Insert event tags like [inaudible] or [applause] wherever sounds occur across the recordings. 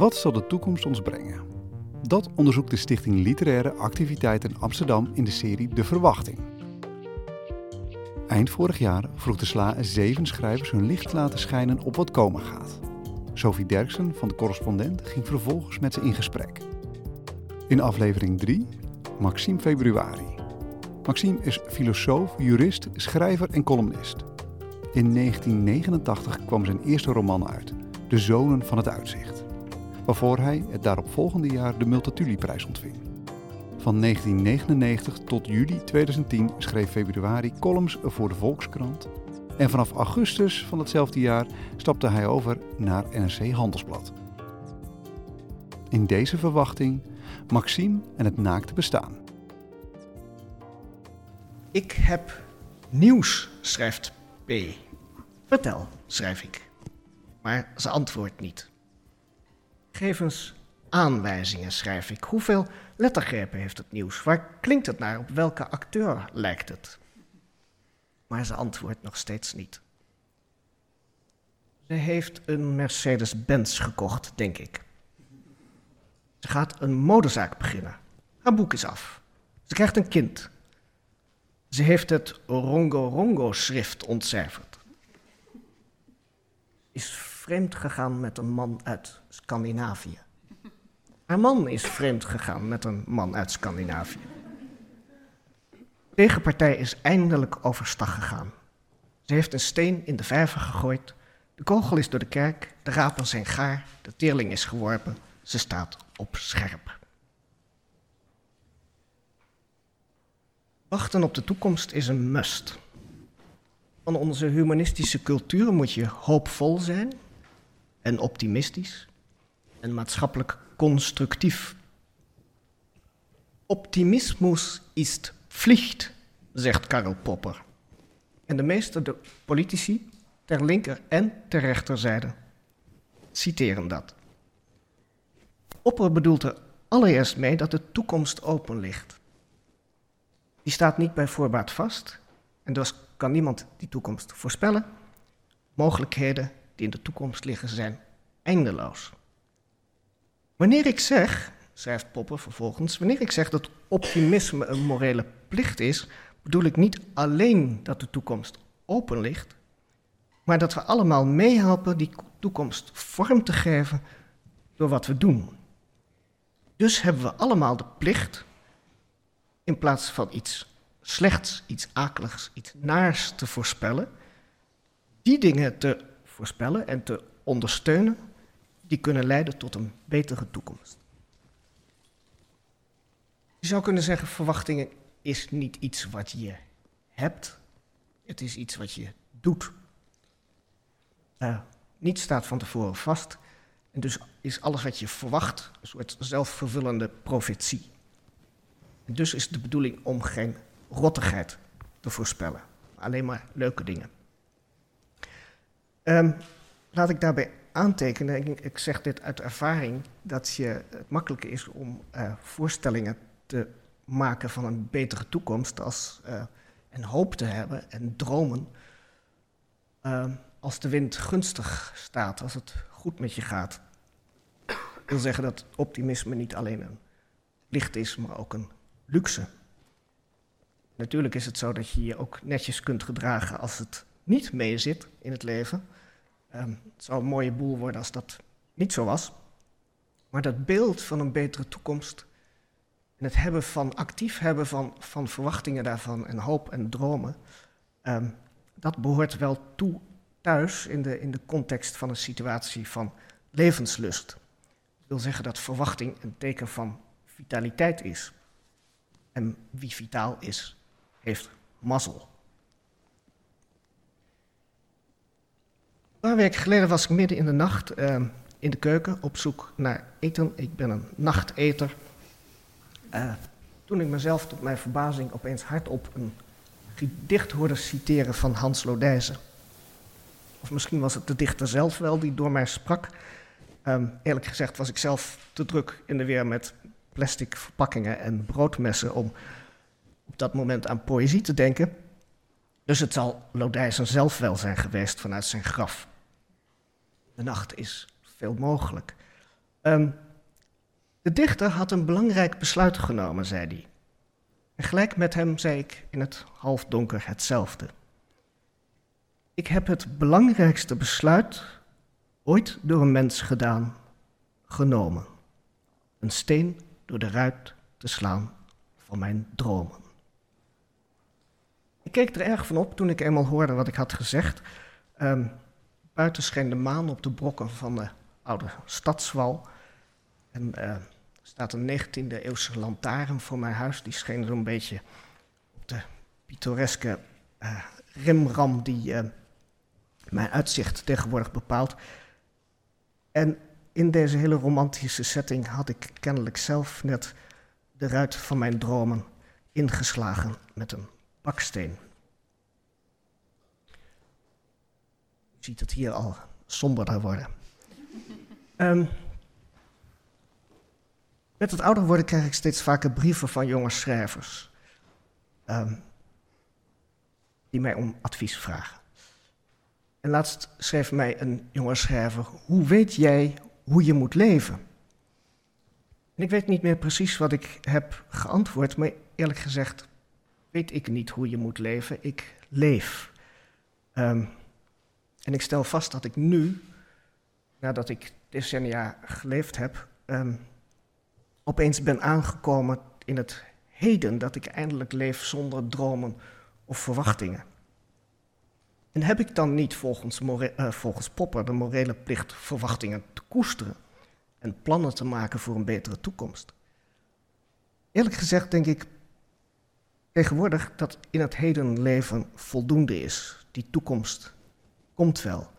Wat zal de toekomst ons brengen? Dat onderzoekt de Stichting Literaire Activiteiten Amsterdam in de serie De Verwachting. Eind vorig jaar vroeg de SLA zeven schrijvers hun licht te laten schijnen op wat komen gaat. Sophie Derksen van de correspondent ging vervolgens met ze in gesprek. In aflevering 3 Maxime Februari. Maxime is filosoof, jurist, schrijver en columnist. In 1989 kwam zijn eerste roman uit, De Zonen van het Uitzicht, waarvoor hij het daaropvolgende jaar de Multatuli-prijs ontving. Van 1999 tot juli 2010 schreef Februari columns voor de Volkskrant en vanaf augustus van hetzelfde jaar stapte hij over naar NRC Handelsblad. In deze verwachting Maxime en het naakte bestaan. Ik heb nieuws, schrijft P. Vertel, schrijf ik. Maar ze antwoordt niet. Geef eens aanwijzingen, schrijf ik. Hoeveel lettergrepen heeft het nieuws? Waar klinkt het naar? Op welke acteur lijkt het? Maar ze antwoordt nog steeds niet. Ze heeft een Mercedes-Benz gekocht, denk ik. Ze gaat een modezaak beginnen. Haar boek is af. Ze krijgt een kind. Ze heeft het Rongo-Rongo-schrift ontcijferd. Is vreemd gegaan met een man uit Scandinavië. Haar man is vreemd gegaan met een man uit Scandinavië. De tegenpartij is eindelijk overstag gegaan. Ze heeft een steen in de vijver gegooid. De kogel is door de kerk, de rapen zijn gaar, de teerling is geworpen. Ze staat op scherp. Wachten op de toekomst is een must. Van onze humanistische cultuur moet je hoopvol zijn en optimistisch en maatschappelijk constructief. Optimismus is Pflicht, zegt Karl Popper. En de meeste politici, ter linker en ter rechterzijde, citeren dat. Popper bedoelt er allereerst mee dat de toekomst open ligt. Die staat niet bij voorbaat vast en dus kan niemand die toekomst voorspellen. Mogelijkheden in de toekomst liggen zijn eindeloos. Wanneer ik zeg, schrijft Popper vervolgens, wanneer ik zeg dat optimisme een morele plicht is, bedoel ik niet alleen dat de toekomst open ligt, maar dat we allemaal meehelpen die toekomst vorm te geven door wat we doen. Dus hebben we allemaal de plicht, in plaats van iets slechts, iets akeligs, iets naars te voorspellen, die dingen te voorspellen en te ondersteunen die kunnen leiden tot een betere toekomst. Je zou kunnen zeggen, verwachtingen is niet iets wat je hebt, het is iets wat je doet. Uh, niets staat van tevoren vast. En dus is alles wat je verwacht een soort zelfvervullende profetie. Dus is de bedoeling om geen rottigheid te voorspellen, alleen maar leuke dingen. Um, laat ik daarbij aantekenen, ik, ik, zeg dit uit ervaring, dat je, het makkelijk is om uh, voorstellingen te maken van een betere toekomst als, uh, en hoop te hebben en dromen. Uh, als de wind gunstig staat, als het goed met je gaat. Dat wil zeggen dat optimisme niet alleen een licht is, maar ook een luxe. Natuurlijk is het zo dat je je ook netjes kunt gedragen als het niet mee zit in het leven. Um, het zou een mooie boel worden als dat niet zo was. Maar dat beeld van een betere toekomst en het hebben van, actief hebben van, van verwachtingen daarvan en hoop en dromen, um, dat behoort wel toe thuis in de, in de context van een situatie van levenslust. Dat wil zeggen dat verwachting een teken van vitaliteit is. En wie vitaal is, heeft mazzel. Een paar weken geleden was ik midden in de nacht uh, in de keuken op zoek naar eten. Ik ben een nachteter. Uh, toen ik mezelf tot mijn verbazing opeens hardop een gedicht hoorde citeren van Hans Lodijzen. Of misschien was het de dichter zelf wel die door mij sprak. Um, eerlijk gezegd was ik zelf te druk in de weer met plastic verpakkingen en broodmessen om op dat moment aan poëzie te denken. Dus het zal Lodijzen zelf wel zijn geweest vanuit zijn graf. De nacht is veel mogelijk. Um, de dichter had een belangrijk besluit genomen, zei hij. En gelijk met hem zei ik in het halfdonker hetzelfde. Ik heb het belangrijkste besluit ooit door een mens gedaan, genomen. Een steen door de ruit te slaan van mijn dromen. Ik keek er erg van op toen ik eenmaal hoorde wat ik had gezegd. Um, buiten scheen de maan op de brokken van de oude stadswal. En uh, er staat een 19e eeuwse lantaarn voor mijn huis. Die scheen zo'n beetje op de pittoreske uh, rimram die uh, mijn uitzicht tegenwoordig bepaalt. En in deze hele romantische setting had ik kennelijk zelf net de ruit van mijn dromen ingeslagen met een baksteen. Je ziet het hier al somberder worden. um, met het ouder worden krijg ik steeds vaker brieven van jonge schrijvers. Um, die mij om advies vragen. En laatst schreef mij een jonge schrijver: Hoe weet jij hoe je moet leven? En ik weet niet meer precies wat ik heb geantwoord, maar eerlijk gezegd weet ik niet hoe je moet leven. Ik leef. Um, en ik stel vast dat ik nu, nadat ik decennia geleefd heb, um, opeens ben aangekomen in het heden, dat ik eindelijk leef zonder dromen of verwachtingen. En heb ik dan niet volgens, uh, volgens Popper de morele plicht verwachtingen te koesteren en plannen te maken voor een betere toekomst? Eerlijk gezegd denk ik tegenwoordig dat in het heden leven voldoende is. Die toekomst komt wel.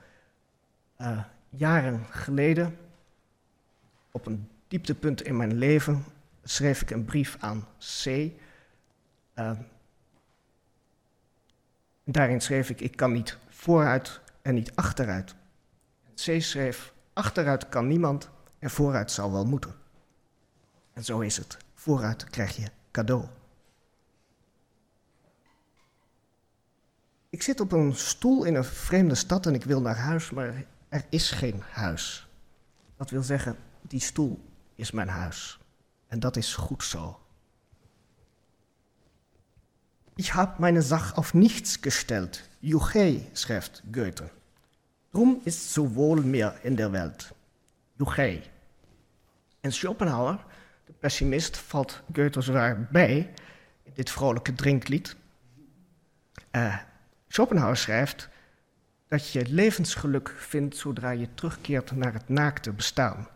Uh, jaren geleden, op een dieptepunt in mijn leven, schreef ik een brief aan C. Uh, daarin schreef ik, ik kan niet vooruit en niet achteruit. C schreef, achteruit kan niemand en vooruit zal wel moeten. En zo is het. Vooruit krijg je cadeau. Ik zit op een stoel in een vreemde stad en ik wil naar huis, maar er is geen huis. Dat wil zeggen, die stoel is mijn huis. En dat is goed zo. Ich habe meine Sach auf nichts gestellt. Juchei, schrijft Goethe. Drum ist so wohl mehr in der Welt. Juchei. En Schopenhauer, de pessimist, valt Goethe zwaar bij in dit vrolijke drinklied. Uh, Schopenhauer schrijft dat je levensgeluk vindt zodra je terugkeert naar het naakte bestaan.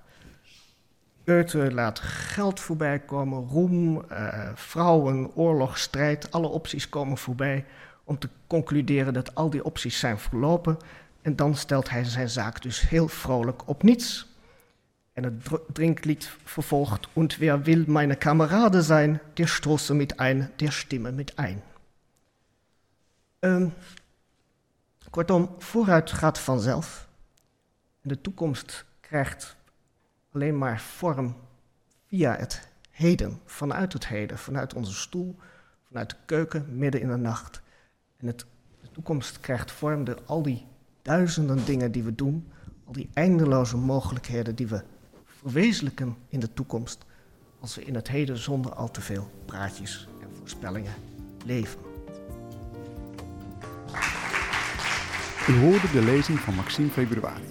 Goethe laat geld voorbij komen, roem, uh, vrouwen, oorlog, strijd, alle opties komen voorbij om te concluderen dat al die opties zijn verlopen. En dan stelt hij zijn zaak dus heel vrolijk op niets. En het drinklied vervolgt, und wer will meine Kamerade sein, der stoße mit ein, der stimme mit ein. Um, kortom, vooruit gaat vanzelf. De toekomst krijgt alleen maar vorm via het heden, vanuit het heden, vanuit onze stoel, vanuit de keuken, midden in de nacht. En het, de toekomst krijgt vorm door al die duizenden dingen die we doen, al die eindeloze mogelijkheden die we verwezenlijken in de toekomst, als we in het heden zonder al te veel praatjes en voorspellingen leven. U hoorde de lezing van Maxime Februari.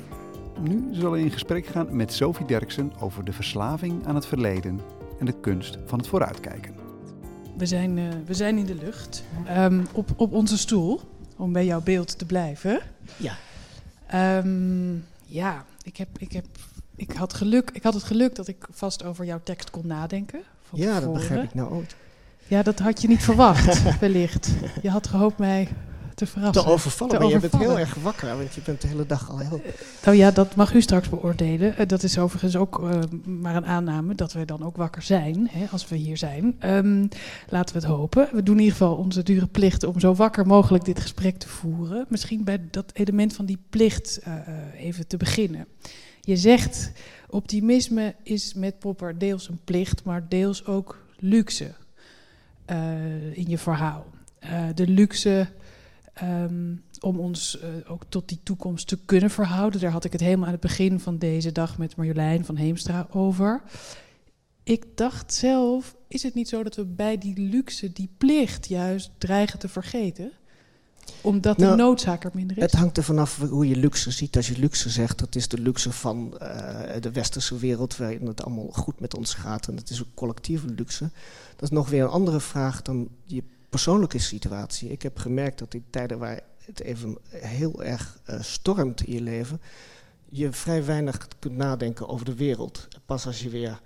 Nu zal hij in gesprek gaan met Sophie Derksen over de verslaving aan het verleden en de kunst van het vooruitkijken. We zijn, uh, we zijn in de lucht, um, op, op onze stoel, om bij jouw beeld te blijven. Ja. Um, ja, ik, heb, ik, heb, ik, had geluk, ik had het geluk dat ik vast over jouw tekst kon nadenken. Van ja, dat begrijp ik nou ook. Ja, dat had je niet verwacht, [laughs] wellicht. Je had gehoopt mij te verrassen. Te overvallen, te maar je bent heel erg wakker, want je bent de hele dag al heel... Nou ja, dat mag u straks beoordelen. Uh, dat is overigens ook uh, maar een aanname dat wij dan ook wakker zijn, hè, als we hier zijn. Um, laten we het hopen. We doen in ieder geval onze dure plicht om zo wakker mogelijk dit gesprek te voeren. Misschien bij dat element van die plicht uh, even te beginnen. Je zegt, optimisme is met Popper deels een plicht, maar deels ook luxe in je verhaal. de luxe Ehm, om ons eh, ook tot die toekomst te kunnen verhouden. Daar had ik het helemaal aan het begin van deze dag met Marjolein van Heemstra over. Ik dacht zelf, is het niet zo dat we bij die luxe, die plicht juist dreigen te vergeten? Omdat de Nou, noodzaak er minder is. Het hangt er vanaf hoe je luxe ziet. Als je luxe zegt, dat is de luxe van eh, de westerse wereld, waarin het allemaal goed met ons gaat. En het is ook collectieve luxe. Dat is nog weer een andere vraag dan je persoonlijke situatie. Ik heb gemerkt dat in tijden waar het even heel erg eh, stormt in je leven, je vrij weinig kunt nadenken over de wereld. Pas als je weer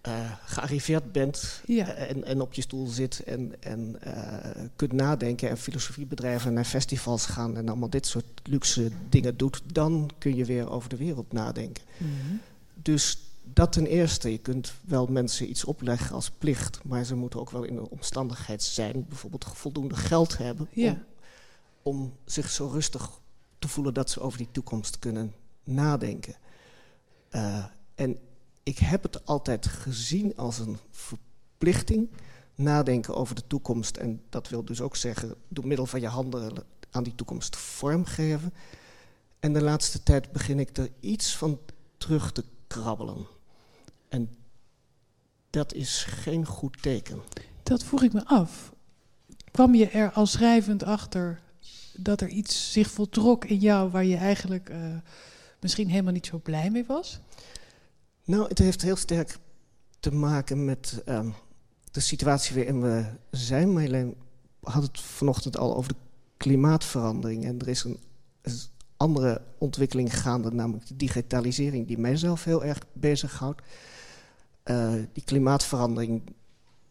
eh, gearriveerd bent Ja. en, en op je stoel zit en, en eh, kunt nadenken en filosofie bedrijven en naar festivals gaan en allemaal dit soort luxe dingen doet, dan kun je weer over de wereld nadenken. Mhm. Dus dat ten eerste, je kunt wel mensen iets opleggen als plicht, maar ze moeten ook wel in een omstandigheid zijn, bijvoorbeeld voldoende geld hebben Ja. om, om zich zo rustig te voelen dat ze over die toekomst kunnen nadenken. Eh, en ik heb het altijd gezien als een verplichting, nadenken over de toekomst. En dat wil dus ook zeggen, door middel van je handen aan die toekomst vormgeven. En de laatste tijd begin ik er iets van terug te krabbelen. En dat is geen goed teken. Dat vroeg ik me af. Kwam je er al schrijvend achter dat er iets zich voltrok in jou waar je eigenlijk eh, misschien helemaal niet zo blij mee was? Nou, het heeft heel sterk te maken met ehm, de situatie waarin we zijn. Marjolein had het vanochtend al over de klimaatverandering. En er is een, een andere ontwikkeling gaande, namelijk de digitalisering, die mijzelf heel erg bezighoudt. Eh die klimaatverandering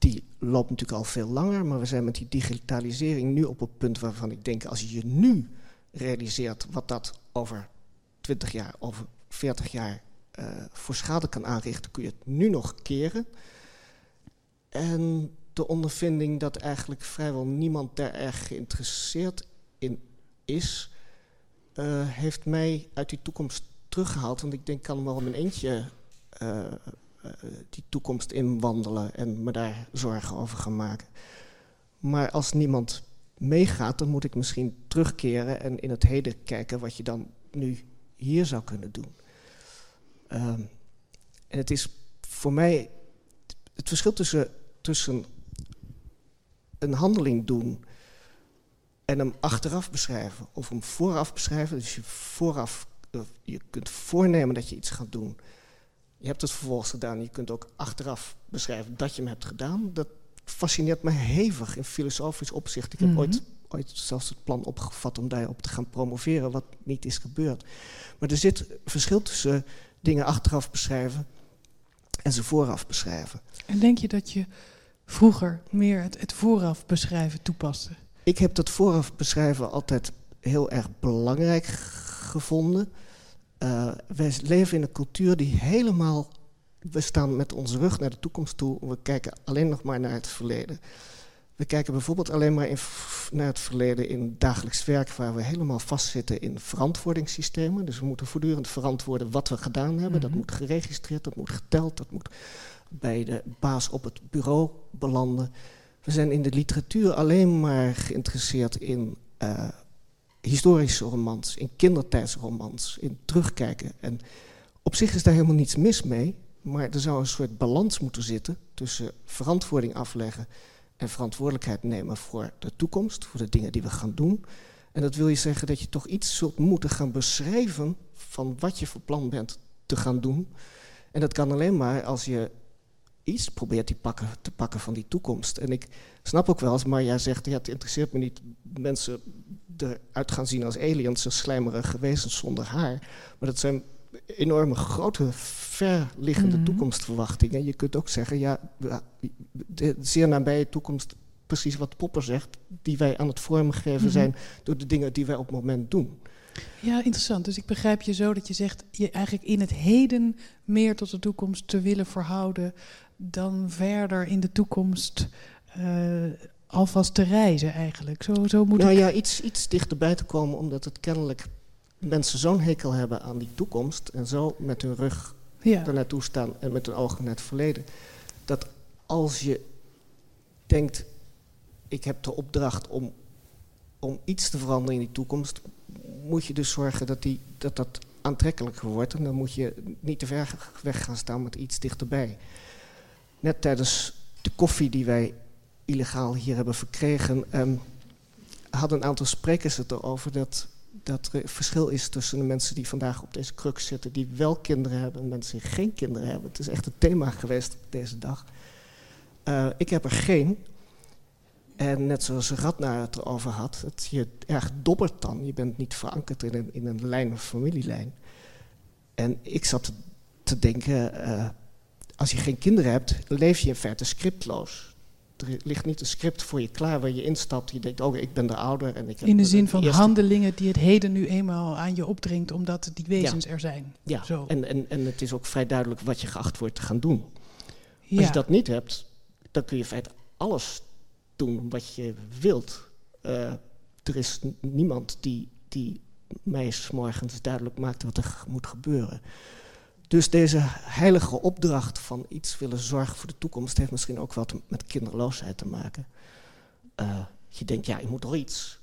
die loopt natuurlijk al veel langer, maar we zijn met die digitalisering nu op het punt waarvan ik denk, als je nu realiseert wat dat over 20 jaar, over 40 jaar eh, voor schade kan aanrichten, kun je het nu nog keren. En de ondervinding dat eigenlijk vrijwel niemand daar erg geïnteresseerd in is, heeft mij uit die toekomst teruggehaald. Want ik denk, ik kan wel in mijn eentje eh, eh, die toekomst inwandelen en me daar zorgen over gaan maken. Maar als niemand meegaat, dan moet ik misschien terugkeren en in het heden kijken wat je dan nu hier zou kunnen doen. Ehm, en het is voor mij het verschil tussen, tussen een handeling doen en hem achteraf beschrijven of hem vooraf beschrijven. Dus je vooraf, eh, je kunt voornemen dat je iets gaat doen. Je hebt het vervolgens gedaan. Je kunt ook achteraf beschrijven dat je hem hebt gedaan. Dat fascineert me hevig in filosofisch opzicht. Ik heb Mhm. ooit, ooit zelfs het plan opgevat om daarop te gaan promoveren, wat niet is gebeurd. Maar er zit verschil tussen dingen achteraf beschrijven en ze vooraf beschrijven. En denk je dat je vroeger meer het, het vooraf beschrijven toepaste? Ik heb dat vooraf beschrijven altijd heel erg belangrijk gevonden. Eh, wij leven in een cultuur die helemaal. We staan met onze rug naar de toekomst toe. We kijken alleen nog maar naar het verleden. We kijken bijvoorbeeld alleen maar in, naar het verleden in dagelijks werk, waar we helemaal vastzitten in verantwoordingssystemen. Dus we moeten voortdurend verantwoorden wat we gedaan hebben. Dat Mhm. moet geregistreerd, dat moet geteld, dat moet bij de baas op het bureau belanden. We zijn in de literatuur alleen maar geïnteresseerd in eh, historische romans, in kindertijdsromans, in terugkijken. En op zich is daar helemaal niets mis mee, maar er zou een soort balans moeten zitten tussen verantwoording afleggen en verantwoordelijkheid nemen voor de toekomst, voor de dingen die we gaan doen. En dat wil je zeggen dat je toch iets zult moeten gaan beschrijven van wat je van plan bent te gaan doen. En dat kan alleen maar als je iets probeert die pakken, te pakken van die toekomst. En ik snap ook wel als Marja zegt, ja, het interesseert me niet mensen eruit gaan zien als aliens, als slijmerige wezens zonder haar. Maar dat zijn enorme grote, verliggende Mhm. toekomstverwachtingen. Je kunt ook zeggen, ja, ja, de zeer nabije toekomst, precies wat Popper zegt, die wij aan het vormgeven Mhm. zijn door de dingen die wij op het moment doen. Ja, interessant. Dus ik begrijp je zo dat je zegt je eigenlijk in het heden meer tot de toekomst te willen verhouden dan verder in de toekomst eh, alvast te reizen eigenlijk. Zo, zo moet nou ik... ja, iets, iets dichterbij te komen, omdat het kennelijk mensen zo'n hekel hebben aan die toekomst en zo met hun rug Ja. er naartoe staan en met hun ogen naar het verleden. Dat als je denkt, ik heb de opdracht om om iets te veranderen in die toekomst, moet je dus zorgen dat die, dat, dat aantrekkelijker wordt. En dan moet je niet te ver weg gaan staan met iets dichterbij. Net tijdens de koffie die wij illegaal hier hebben verkregen, um, hadden een aantal sprekers het erover dat, dat er verschil is tussen de mensen die vandaag op deze kruk zitten, die wel kinderen hebben en mensen die geen kinderen hebben. Het is echt een thema geweest deze dag. Uh, ik heb er geen. En net zoals Radna het erover had, het je erg dobbert dan. Je bent niet verankerd in een, in een lijn of familielijn. En ik zat te denken, uh, als je geen kinderen hebt, leef je in feite scriptloos. Er ligt niet een script voor je klaar waar je instapt. Je denkt, oh, ik ben de ouder. En ik in de zin van handelingen die het heden nu eenmaal aan je opdringt, omdat die wezens er zijn. Ja, Zo. En, en, en het is ook vrij duidelijk wat je geacht wordt te gaan doen. Ja. Als je dat niet hebt, dan kun je in feite alles doen wat je wilt. Uh, er is niemand die, die mij s morgens duidelijk maakt wat er moet gebeuren. Dus deze heilige opdracht van iets willen zorgen voor de toekomst heeft misschien ook wat met kinderloosheid te maken. Uh, je denkt, ja, ik moet toch iets.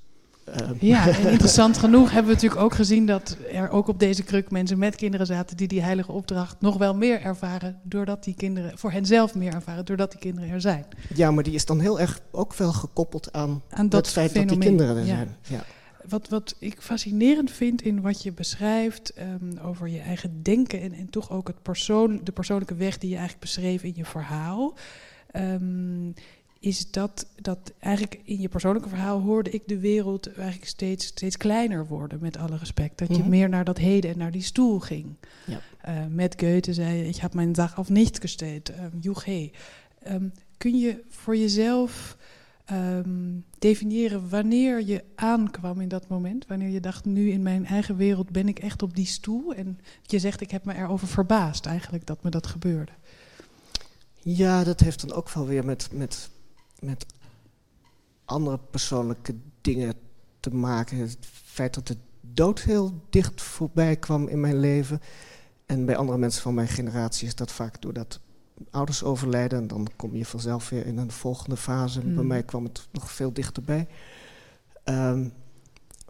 Uh, ja, en [laughs] interessant genoeg hebben we natuurlijk ook gezien dat er ook op deze kruk mensen met kinderen zaten die die heilige opdracht nog wel meer ervaren, doordat die kinderen, voor henzelf meer ervaren, doordat die kinderen er zijn. Ja, maar die is dan heel erg ook wel gekoppeld aan, aan dat het feit fenomeen. dat die kinderen er zijn. Ja wat, wat ik fascinerend vind in wat je beschrijft um, over je eigen denken en, en toch ook het persoon, de persoonlijke weg die je eigenlijk beschreef in je verhaal. Um, is dat, dat eigenlijk in je persoonlijke verhaal hoorde ik de wereld eigenlijk steeds, steeds kleiner worden, met alle respect. Dat je mhm. meer naar dat heden en naar die stoel ging. Ja. Uh, met Goethe zei ik heb mijn dag af niet gesteld, joeg hey. Um, kun je voor jezelf um, definiëren wanneer je aankwam in dat moment. Wanneer je dacht, nu in mijn eigen wereld ben ik echt op die stoel. En je zegt, ik heb me erover verbaasd eigenlijk dat me dat gebeurde. Ja, dat heeft dan ook wel weer met, met, met andere persoonlijke dingen te maken. Het feit dat de dood heel dicht voorbij kwam in mijn leven. En bij andere mensen van mijn generatie is dat vaak doordat ouders overlijden. En dan kom je vanzelf weer in een volgende fase. Bij mm. mij kwam het nog veel dichterbij. Um,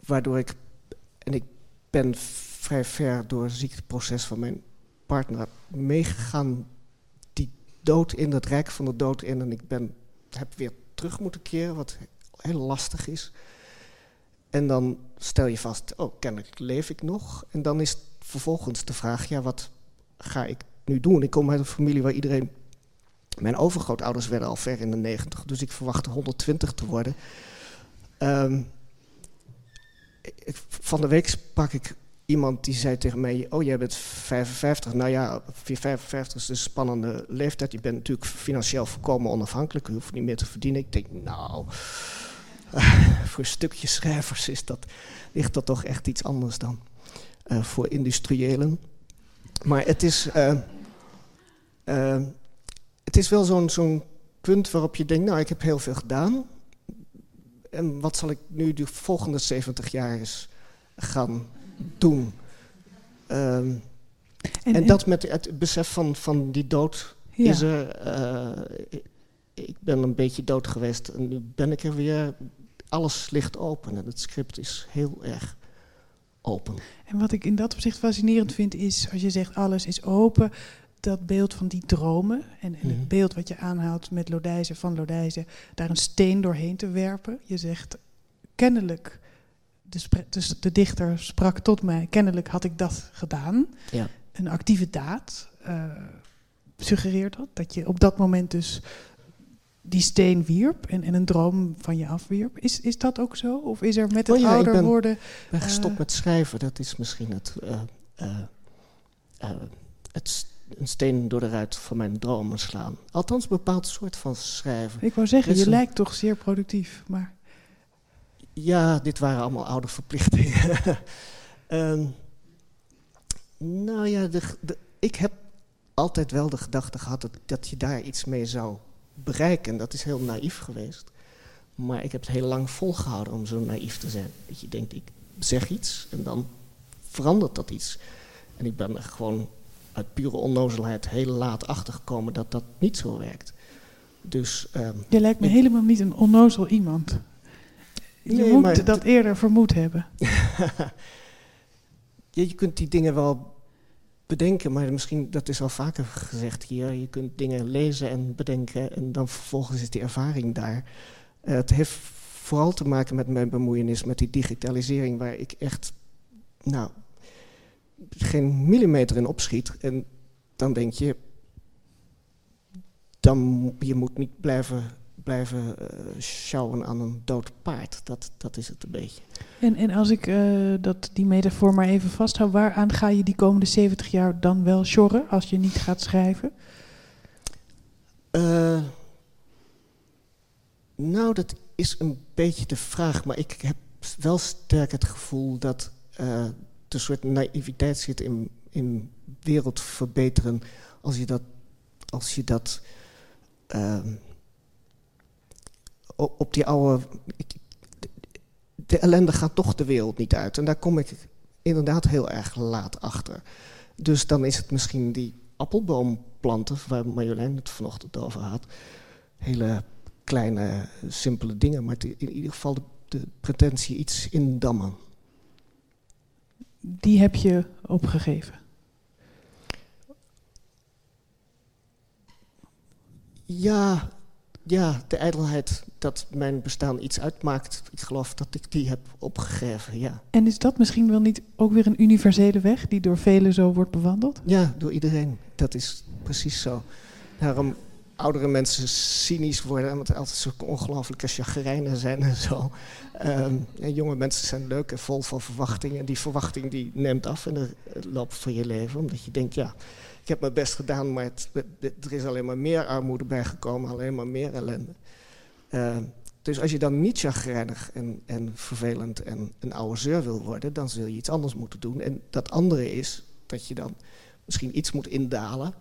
waardoor ik, en ik ben vrij ver door het ziekteproces van mijn partner meegegaan. Die dood in, dat rijk van de dood in. En ik ben, heb weer terug moeten keren, wat heel lastig is. En dan stel je vast, oh, kennelijk leef ik nog. En dan is vervolgens de vraag, ja, wat ga ik nu doen. Ik kom uit een familie waar iedereen. Mijn overgrootouders werden al ver in de 90, dus ik verwachtte 120 te worden. Ik, van de week sprak ik iemand die zei tegen mij: Oh, jij bent 55. Nou ja, 55 is een spannende leeftijd. Je bent natuurlijk financieel volkomen onafhankelijk. Je hoeft niet meer te verdienen. Ik denk, nou, [laughs] voor stukjes schrijvers is dat, ligt dat toch echt iets anders dan uh, voor industriëlen. Maar het is. Uh, uh, het is wel zo'n zo'n punt waarop je denkt, nou, ik heb heel veel gedaan. En wat zal ik nu de volgende 70 jaar eens gaan doen? Um, en, en, dat met het besef van, van die dood ja. is er. Uh, ik ben een beetje dood geweest en nu ben ik er weer. Alles ligt open en het script is heel erg open. En wat ik in dat opzicht fascinerend vind is, als je zegt alles is open, dat beeld van die dromen en, en het mhm. beeld wat je aanhaalt met Lodijzen van Lodijzen, daar een steen doorheen te werpen. Je zegt kennelijk, de, dus de dichter sprak tot mij, kennelijk had ik dat gedaan. Ja. Een actieve daad uh, suggereert dat, dat je op dat moment dus die steen wierp en, en een droom van je afwierp. Is, is dat ook zo? Of is er met het oh ja, ouder worden... Ik ben gestopt uh, met schrijven, dat is misschien het... Uh, het steen door de ruit van mijn dromen slaan. Althans, een bepaald soort van schrijven. Ik wou zeggen, je lijkt toch zeer productief, maar... Ja, dit waren allemaal oude verplichtingen. um, [laughs] nou ja, de, de, ik heb altijd wel de gedachte gehad dat, dat je daar iets mee zou bereiken. Dat is heel naïef geweest. Maar ik heb het heel lang volgehouden om zo naïef te zijn. Dat je denkt, ik zeg iets en dan verandert dat iets. En ik ben er gewoon uit pure onnozelheid heel laat achtergekomen dat dat niet zo werkt. Dus, um, je lijkt me helemaal niet een onnozel iemand. Je Nee, moet dat eerder vermoed hebben. [laughs] Ja, je kunt die dingen wel bedenken, maar misschien, dat is al vaker gezegd hier, je kunt dingen lezen en bedenken en dan vervolgens is die ervaring daar. Eh, het heeft vooral te maken met mijn bemoeienis met die digitalisering, waar ik echt, nou, geen millimeter in opschiet. En dan denk je, dan, je moet niet blijven, blijven eh, sjouwen aan een dood paard. Dat, dat is het een beetje. En, en als ik eh, dat, die metafoor maar even vasthoud, waaraan ga je die komende 70 jaar dan wel sjorren als je niet gaat schrijven? Eh, nou, dat is een beetje de vraag, maar ik heb wel sterk het gevoel dat een soort naïviteit zit in, in wereld verbeteren als je dat, als je dat ehm, op die oude. De ellende gaat toch de wereld niet uit. En daar kom ik inderdaad heel erg laat achter. Dus dan is het misschien die appelboomplanten, waar Marjolein het vanochtend over had. Hele kleine, simpele dingen, maar in ieder geval de, de pretentie iets indammen. Die heb je opgegeven. Ja, ja, de ijdelheid dat mijn bestaan iets uitmaakt. Ik geloof dat ik die heb opgegeven, ja. En is dat misschien wel niet ook weer een universele weg die door velen zo wordt bewandeld? Ja, door iedereen. Dat is precies zo. Daarom oudere mensen cynisch worden, er altijd zo ongelooflijke chagrijnen zijn en zo. Ehm, en jonge mensen zijn leuk en vol van verwachtingen. En die verwachting die neemt af in de loop van je leven, omdat je denkt, ja, ik heb mijn best gedaan, maar het- er is alleen maar meer armoede bijgekomen, alleen maar meer ellende. Ehm, dus als je dan niet chagrijnig en, en vervelend en een oude zeur wil worden, dan zul je iets anders moeten doen. En dat andere is dat je dan misschien iets moet indalen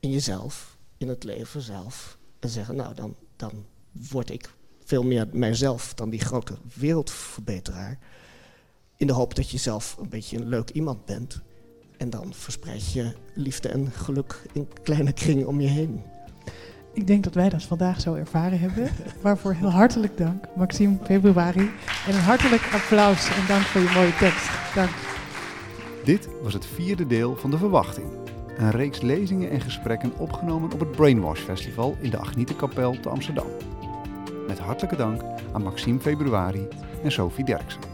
in jezelf, in het leven zelf. En zeggen, nou, dan, dan word ik veel meer mijzelf dan die grote wereldverbeteraar. In de hoop dat je zelf een beetje een leuk iemand bent. En dan verspreid je liefde en geluk in kleine kringen om je heen. Ik denk dat wij dat vandaag zo ervaren hebben. [laughs] Waarvoor heel hartelijk dank, Maxime Februari. En een hartelijk applaus en dank voor je mooie tekst. Dank. Dit was het vierde deel van De Verwachting. Een reeks lezingen en gesprekken opgenomen op het Brainwash Festival in de Agnietenkapel te Amsterdam. Met hartelijke dank aan Maxime Februari en Sophie Derksen.